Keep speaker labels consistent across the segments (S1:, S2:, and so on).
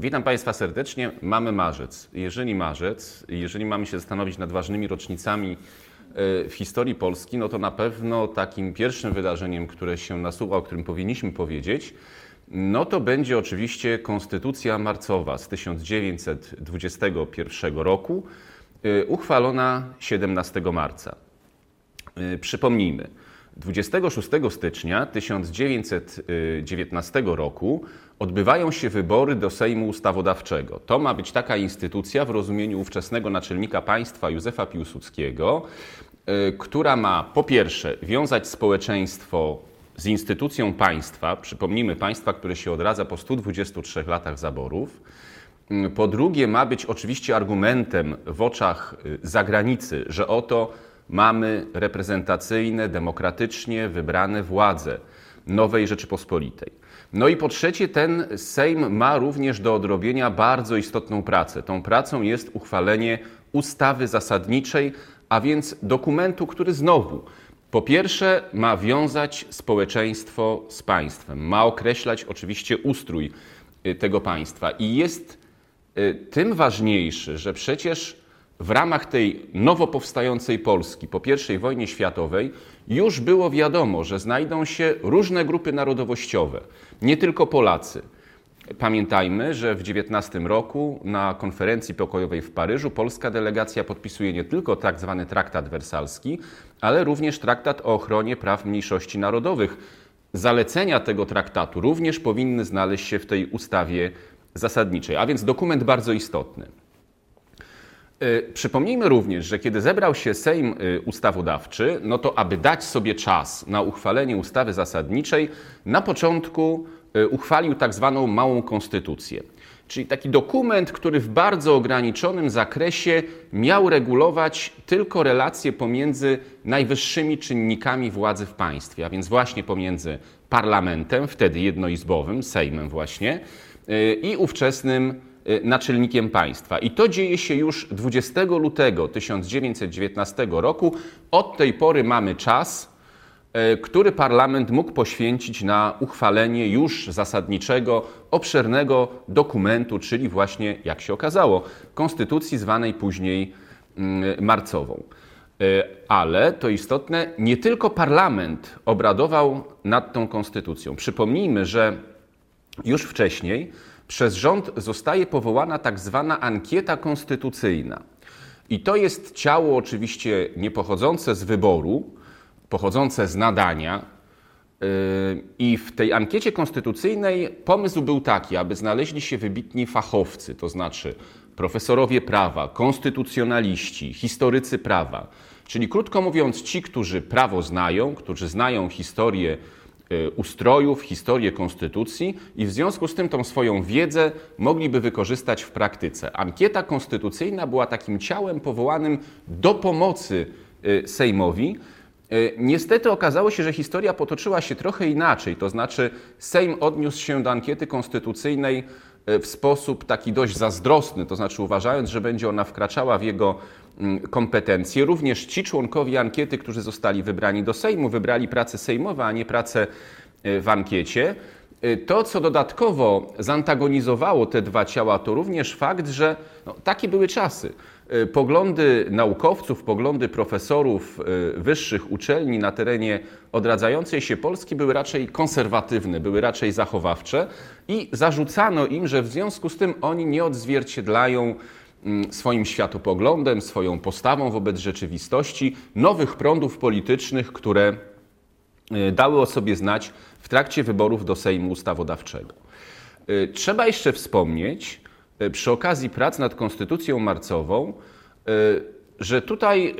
S1: Witam Państwa serdecznie. Mamy marzec. Jeżeli marzec, jeżeli mamy się zastanowić nad ważnymi rocznicami e, w historii Polski, no to na pewno takim pierwszym wydarzeniem, które się nasuwa, o którym powinniśmy powiedzieć, no to będzie oczywiście Konstytucja Marcowa z 1921 roku, e, uchwalona 17 marca. E, przypomnijmy, 26 stycznia 1919 roku odbywają się wybory do Sejmu Ustawodawczego. To ma być taka instytucja w rozumieniu ówczesnego naczelnika państwa Józefa Piłsudskiego, y, która ma po pierwsze wiązać społeczeństwo z instytucją państwa, przypomnijmy państwa, które się odradza po 123 latach zaborów. Y, po drugie, ma być oczywiście argumentem w oczach y, zagranicy, że oto mamy reprezentacyjne, demokratycznie wybrane władze nowej Rzeczypospolitej. No i po trzecie, ten Sejm ma również do odrobienia bardzo istotną pracę. Tą pracą jest uchwalenie ustawy zasadniczej, a więc dokumentu, który znowu po pierwsze ma wiązać społeczeństwo z państwem, ma określać oczywiście ustrój y, tego państwa i jest y, tym ważniejszy, że przecież w ramach tej nowo powstającej Polski po I wojnie światowej już było wiadomo, że znajdą się różne grupy narodowościowe, nie tylko Polacy. Pamiętajmy, że w 19 roku na konferencji pokojowej w Paryżu polska delegacja podpisuje nie tylko tak zwany traktat wersalski, ale również traktat o ochronie praw mniejszości narodowych. Zalecenia tego traktatu również powinny znaleźć się w tej ustawie zasadniczej, a więc dokument bardzo istotny. Y, przypomnijmy również, że kiedy zebrał się Sejm y, Ustawodawczy, no to aby dać sobie czas na uchwalenie ustawy zasadniczej, na początku y, uchwalił tak zwaną małą konstytucję. Czyli taki dokument, który w bardzo ograniczonym zakresie miał regulować tylko relacje pomiędzy najwyższymi czynnikami władzy w państwie, a więc właśnie pomiędzy parlamentem, wtedy jednoizbowym, Sejmem właśnie, i ówczesnym naczelnikiem państwa. I to dzieje się już 20 lutego 1919 roku. Od tej pory mamy czas, y, który parlament mógł poświęcić na uchwalenie już zasadniczego, obszernego dokumentu, czyli właśnie, jak się okazało, konstytucji zwanej później mm, marcową. Y, ale to istotne, nie tylko parlament obradował nad tą konstytucją. Przypomnijmy, że już wcześniej przez rząd zostaje powołana tak zwana ankieta konstytucyjna. I to jest ciało oczywiście nie pochodzące z wyboru, pochodzące z nadania. Yy, I w tej ankiecie konstytucyjnej pomysł był taki, aby znaleźli się wybitni fachowcy, to znaczy profesorowie prawa, konstytucjonaliści, historycy prawa. Czyli krótko mówiąc, ci, którzy prawo znają, którzy znają historię ustrojów, historię konstytucji i w związku z tym tą swoją wiedzę mogliby wykorzystać w praktyce. Ankieta konstytucyjna była takim ciałem powołanym do pomocy y, Sejmowi. Y, niestety okazało się, że historia potoczyła się trochę inaczej, to znaczy Sejm odniósł się do ankiety konstytucyjnej w sposób taki dość zazdrosny, to znaczy uważając, że będzie ona wkraczała w jego kompetencje. Również ci członkowie ankiety, którzy zostali wybrani do Sejmu, wybrali pracę sejmową, a nie pracę e, w ankiecie. E, to, co dodatkowo zantagonizowało te dwa ciała, to również fakt, że no, takie były czasy. E, poglądy naukowców, poglądy profesorów wyższych uczelni na terenie odradzającej się Polski były raczej konserwatywne, były raczej zachowawcze i zarzucano im, że w związku z tym oni nie odzwierciedlają Mm, swoim światopoglądem, swoją postawą wobec rzeczywistości, nowych prądów politycznych, które y, dały o sobie znać w trakcie wyborów do Sejmu Ustawodawczego. Y, trzeba jeszcze wspomnieć y, przy okazji prac nad Konstytucją Marcową, że tutaj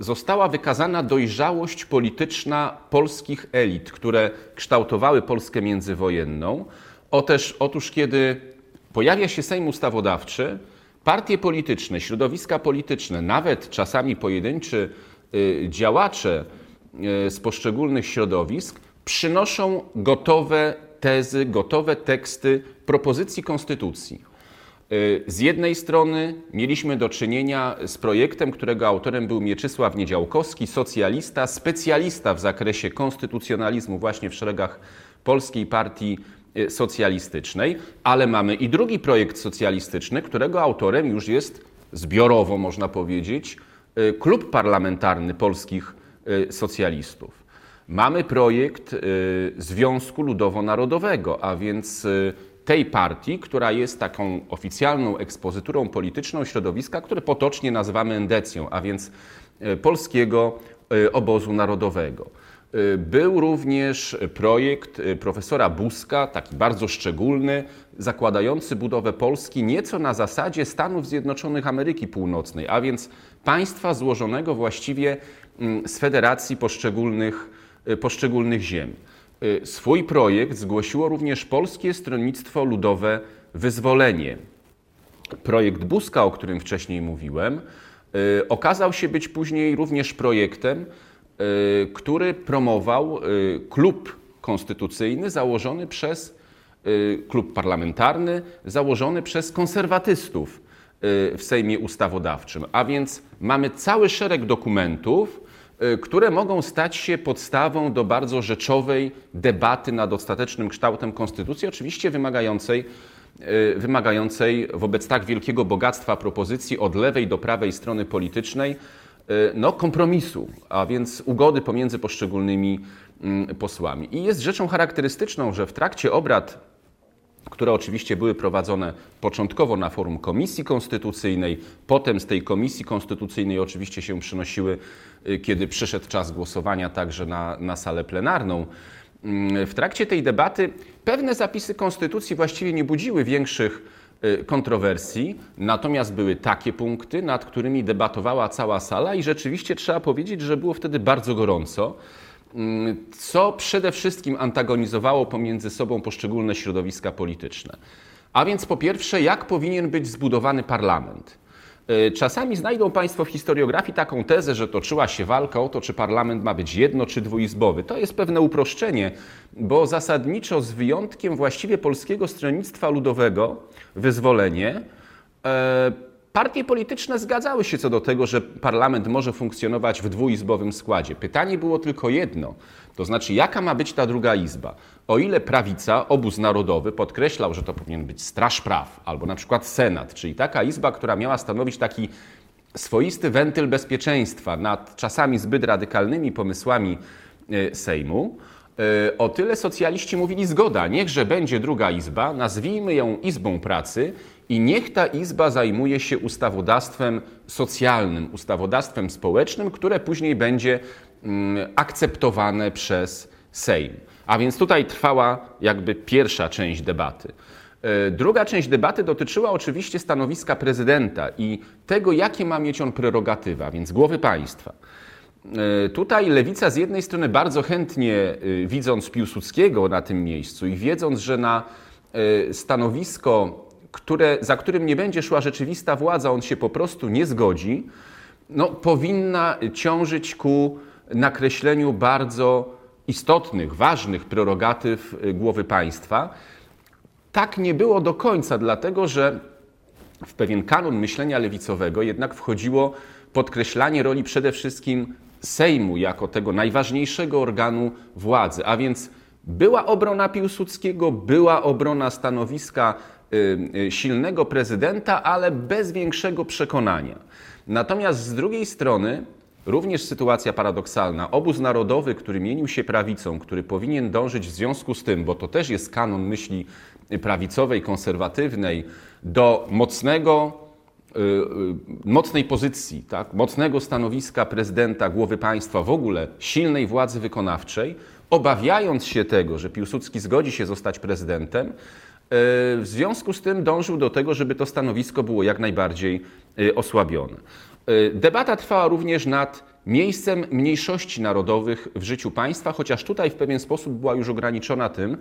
S1: została wykazana dojrzałość polityczna polskich elit, które kształtowały Polskę międzywojenną. Otóż, otóż kiedy pojawia się Sejm Ustawodawczy, Partie polityczne, środowiska polityczne, nawet czasami pojedynczy y, działacze y, z poszczególnych środowisk przynoszą gotowe tezy, gotowe teksty propozycji konstytucji. Y, z jednej strony mieliśmy do czynienia z projektem, którego autorem był Mieczysław Niedziałkowski, socjalista, specjalista w zakresie konstytucjonalizmu właśnie w szeregach Polskiej Partii socjalistycznej, ale mamy i drugi projekt socjalistyczny, którego autorem już jest zbiorowo, można powiedzieć, klub parlamentarny polskich socjalistów. Mamy projekt Związku Ludowo-Narodowego, a więc tej partii, która jest taką oficjalną ekspozyturą polityczną środowiska, które potocznie nazywamy endecją, a więc Polskiego Obozu Narodowego. E, był również projekt profesora Buzka, taki bardzo szczególny, zakładający budowę Polski nieco na zasadzie Stanów Zjednoczonych Ameryki Północnej, a więc państwa złożonego właściwie mm, z federacji poszczególnych, poszczególnych ziem. Y, swój projekt zgłosiło również Polskie Stronnictwo Ludowe Wyzwolenie. Projekt Buzka, o którym wcześniej mówiłem, y, okazał się być później również projektem, y, który promował klub konstytucyjny założony przez klub parlamentarny, założony przez konserwatystów w Sejmie Ustawodawczym. A więc mamy cały szereg dokumentów, Y, które mogą stać się podstawą do bardzo rzeczowej debaty nad ostatecznym kształtem konstytucji, oczywiście wymagającej, y, wymagającej wobec tak wielkiego bogactwa propozycji od lewej do prawej strony politycznej y, no, kompromisu, a więc ugody pomiędzy poszczególnymi mm, posłami. I jest rzeczą charakterystyczną, że w trakcie obrad które oczywiście były prowadzone początkowo na forum Komisji Konstytucyjnej, potem z tej Komisji Konstytucyjnej oczywiście się przynosiły, y, kiedy przyszedł czas głosowania, także na, na salę plenarną. Mm, w trakcie tej debaty pewne zapisy Konstytucji właściwie nie budziły większych y, kontrowersji, natomiast były takie punkty, nad którymi debatowała cała sala i rzeczywiście trzeba powiedzieć, że było wtedy bardzo gorąco. Mm, co przede wszystkim antagonizowało pomiędzy sobą poszczególne środowiska polityczne. A więc po pierwsze, jak powinien być zbudowany parlament. E, czasami znajdą Państwo w historiografii taką tezę, że toczyła się walka o to, czy parlament ma być jedno czy dwuizbowy. To jest pewne uproszczenie, bo zasadniczo z wyjątkiem właściwie Polskiego Stronnictwa Ludowego, wyzwolenie, e, Partie polityczne zgadzały się co do tego, że parlament może funkcjonować w dwuizbowym składzie. Pytanie było tylko jedno, to znaczy jaka ma być ta druga izba? O ile prawica, obóz narodowy podkreślał, że to powinien być Straż Praw albo na przykład Senat, czyli taka izba, która miała stanowić taki swoisty wentyl bezpieczeństwa nad czasami zbyt radykalnymi pomysłami e, Sejmu, o tyle socjaliści mówili zgoda, niechże będzie druga izba, nazwijmy ją Izbą Pracy i niech ta izba zajmuje się ustawodawstwem socjalnym, ustawodawstwem społecznym, które później będzie mm, akceptowane przez Sejm. A więc tutaj trwała jakby pierwsza część debaty. E, druga część debaty dotyczyła oczywiście stanowiska prezydenta i tego, jakie ma mieć on prerogatywa, więc głowy państwa. E, tutaj lewica z jednej strony bardzo chętnie, e, widząc Piłsudskiego na tym miejscu i wiedząc, że na stanowisko które, za którym nie będzie szła rzeczywista władza, on się po prostu nie zgodzi, no, powinna ciążyć ku nakreśleniu bardzo istotnych, ważnych prerogatyw głowy państwa. Tak nie było do końca, dlatego że w pewien kanon myślenia lewicowego jednak wchodziło podkreślanie roli przede wszystkim Sejmu jako tego najważniejszego organu władzy, a więc była obrona Piłsudskiego, była obrona stanowiska Y, y, silnego prezydenta, ale bez większego przekonania. Natomiast z drugiej strony, również sytuacja paradoksalna. Obóz narodowy, który mienił się prawicą, który powinien dążyć w związku z tym, bo to też jest kanon myśli prawicowej, konserwatywnej, do mocnego, mocnej pozycji, tak? mocnego stanowiska prezydenta, głowy państwa, w ogóle silnej władzy wykonawczej, obawiając się tego, że Piłsudski zgodzi się zostać prezydentem, E, w związku z tym dążył do tego, żeby to stanowisko było jak najbardziej osłabione. Debata trwała również nad miejscem mniejszości narodowych w życiu państwa, chociaż tutaj w pewien sposób była już ograniczona tym,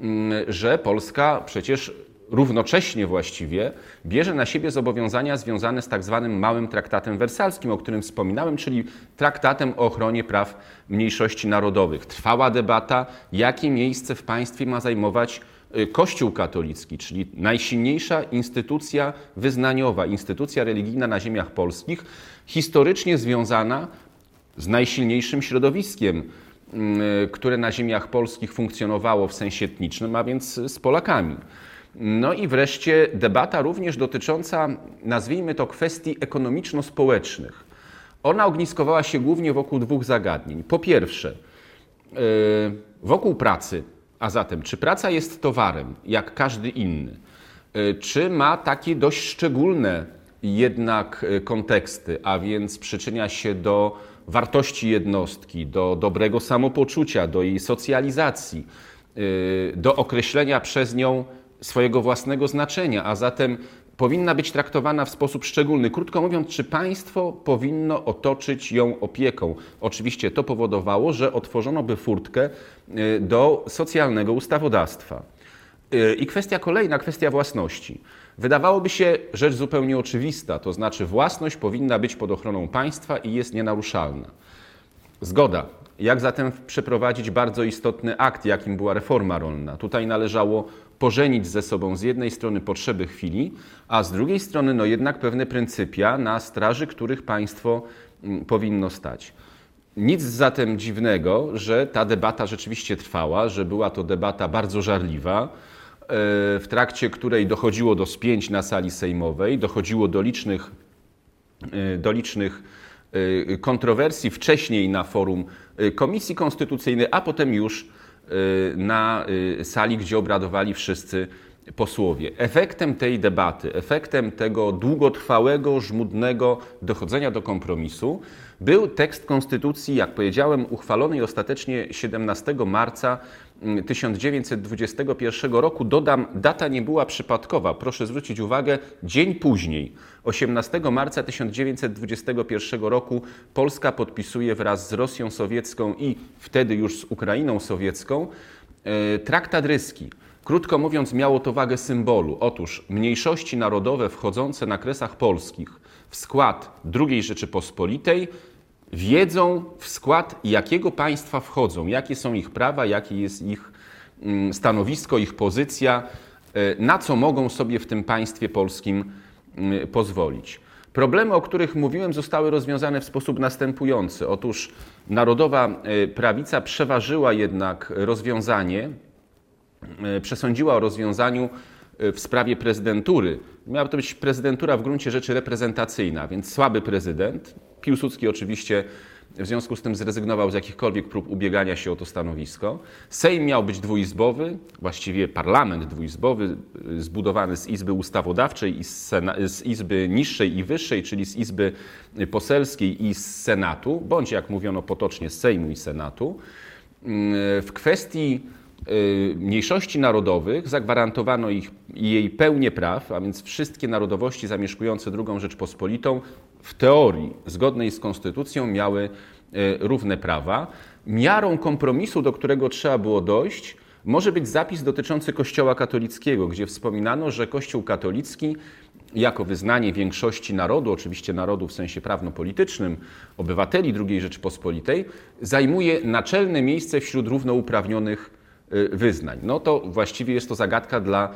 S1: mm, że Polska przecież równocześnie właściwie bierze na siebie zobowiązania związane z tak zwanym małym traktatem wersalskim, o którym wspominałem, czyli traktatem o ochronie praw mniejszości narodowych. Trwała debata, jakie miejsce w państwie ma zajmować Y, Kościół katolicki, czyli najsilniejsza instytucja wyznaniowa, instytucja religijna na ziemiach polskich, historycznie związana z najsilniejszym środowiskiem które na ziemiach polskich funkcjonowało w sensie etnicznym, a więc z Polakami. No i wreszcie debata również dotycząca, nazwijmy to, kwestii ekonomiczno-społecznych. Ona ogniskowała się głównie wokół dwóch zagadnień. Po pierwsze, wokół pracy, a zatem, czy praca jest towarem, jak każdy inny, czy ma takie dość szczególne jednak e, konteksty, a więc przyczynia się do wartości jednostki, do dobrego samopoczucia, do jej socjalizacji, e, do określenia przez nią swojego własnego znaczenia, a zatem powinna być traktowana w sposób szczególny. Krótko mówiąc, czy państwo powinno otoczyć ją opieką? Oczywiście to powodowało, że otworzono by furtkę e, do socjalnego ustawodawstwa. I kwestia kolejna, kwestia własności. Wydawałoby się rzecz zupełnie oczywista, to znaczy własność powinna być pod ochroną państwa i jest nienaruszalna. Zgoda. Jak zatem przeprowadzić bardzo istotny akt, jakim była reforma rolna? Tutaj należało pożenić ze sobą z jednej strony potrzeby chwili, a z drugiej strony no jednak pewne pryncypia, na straży których państwo mm, powinno stać. Nic zatem dziwnego, że ta debata rzeczywiście trwała, że była to debata bardzo żarliwa, w trakcie której dochodziło do spięć na sali sejmowej, dochodziło do licznych, e, do licznych e, kontrowersji wcześniej na forum e, Komisji Konstytucyjnej, a potem już na sali, gdzie obradowali wszyscy posłowie. Efektem tej debaty, efektem tego długotrwałego, żmudnego dochodzenia do kompromisu był tekst konstytucji, jak powiedziałem, uchwalonej ostatecznie 17 marca 1921 roku. Dodam, data nie była przypadkowa. Proszę zwrócić uwagę, dzień później, 18 marca 1921 roku, Polska podpisuje wraz z Rosją Sowiecką i wtedy już z Ukrainą Sowiecką e, traktat ryski. Krótko mówiąc, miało to wagę symbolu. Otóż mniejszości narodowe wchodzące na kresach polskich w skład II Rzeczypospolitej wiedzą w skład jakiego państwa wchodzą, jakie są ich prawa, jakie jest ich mm, stanowisko, ich pozycja, e, na co mogą sobie w tym państwie polskim mm, pozwolić. Problemy, o których mówiłem, zostały rozwiązane w sposób następujący. Otóż narodowa e, prawica przeważyła jednak rozwiązanie, e, przesądziła o rozwiązaniu w sprawie prezydentury. Miała to być prezydentura w gruncie rzeczy reprezentacyjna, więc słaby prezydent, Piłsudski oczywiście w związku z tym zrezygnował z jakichkolwiek prób ubiegania się o to stanowisko. Sejm miał być dwuizbowy, właściwie parlament dwuizbowy, zbudowany z Izby Ustawodawczej i z, z Izby Niższej i Wyższej, czyli z Izby Poselskiej i z Senatu, bądź jak mówiono potocznie z Sejmu i Senatu. W kwestii y, mniejszości narodowych zagwarantowano ich, jej pełnię praw, a więc wszystkie narodowości zamieszkujące II Rzeczpospolitą w teorii zgodnej z konstytucją miały e, równe prawa. Miarą kompromisu, do którego trzeba było dojść, może być zapis dotyczący Kościoła katolickiego, gdzie wspominano, że Kościół katolicki jako wyznanie większości narodu, oczywiście narodu w sensie prawno-politycznym, obywateli II Rzeczypospolitej, zajmuje naczelne miejsce wśród równouprawnionych wyznań. No to właściwie jest to zagadka dla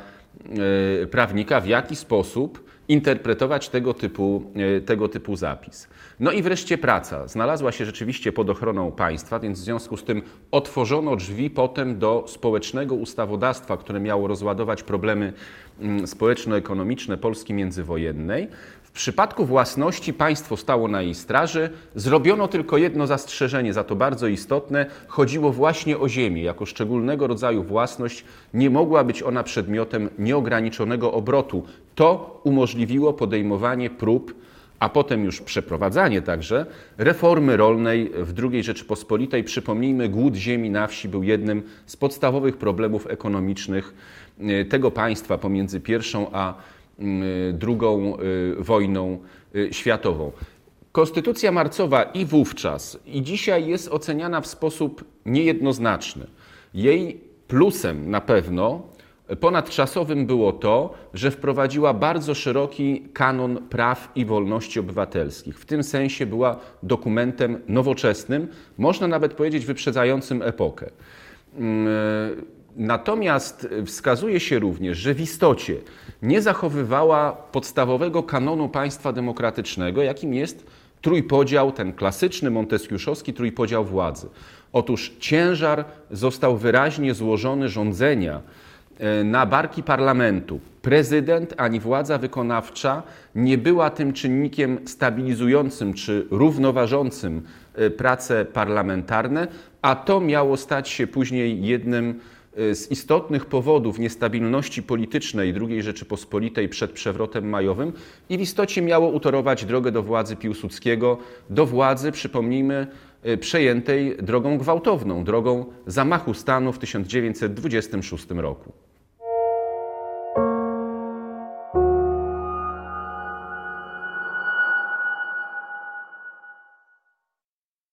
S1: e, prawnika, w jaki sposób interpretować tego typu, e, tego typu zapis. No i wreszcie praca. Znalazła się rzeczywiście pod ochroną państwa, więc w związku z tym otworzono drzwi potem do społecznego ustawodawstwa, które miało rozładować problemy mm, społeczno-ekonomiczne Polski międzywojennej. Przypadku własności państwo stało na jej straży. Zrobiono tylko jedno zastrzeżenie, za to bardzo istotne. Chodziło właśnie o ziemię. Jako szczególnego rodzaju własność nie mogła być ona przedmiotem nieograniczonego obrotu. To umożliwiło podejmowanie prób, a potem już przeprowadzanie także reformy rolnej w II Rzeczypospolitej. Przypomnijmy, głód ziemi na wsi był jednym z podstawowych problemów ekonomicznych e, tego państwa pomiędzy pierwszą a mm, drugą e, wojną e, światową. Konstytucja marcowa i wówczas, i dzisiaj jest oceniana w sposób niejednoznaczny. Jej plusem na pewno Ponadczasowym było to, że wprowadziła bardzo szeroki kanon praw i wolności obywatelskich. W tym sensie była dokumentem nowoczesnym, można nawet powiedzieć wyprzedzającym epokę. Natomiast wskazuje się również, że w istocie nie zachowywała podstawowego kanonu państwa demokratycznego, jakim jest trójpodział, ten klasyczny montesquieuszowski trójpodział władzy. Otóż ciężar został wyraźnie złożony rządzenia e, na barki parlamentu. Prezydent ani władza wykonawcza nie była tym czynnikiem stabilizującym czy równoważącym e, prace parlamentarne, a to miało stać się później jednym z istotnych powodów niestabilności politycznej II Rzeczypospolitej przed przewrotem majowym i w istocie miało utorować drogę do władzy Piłsudskiego, do władzy, przypomnijmy, e, przejętej drogą gwałtowną, drogą zamachu stanu w 1926 roku.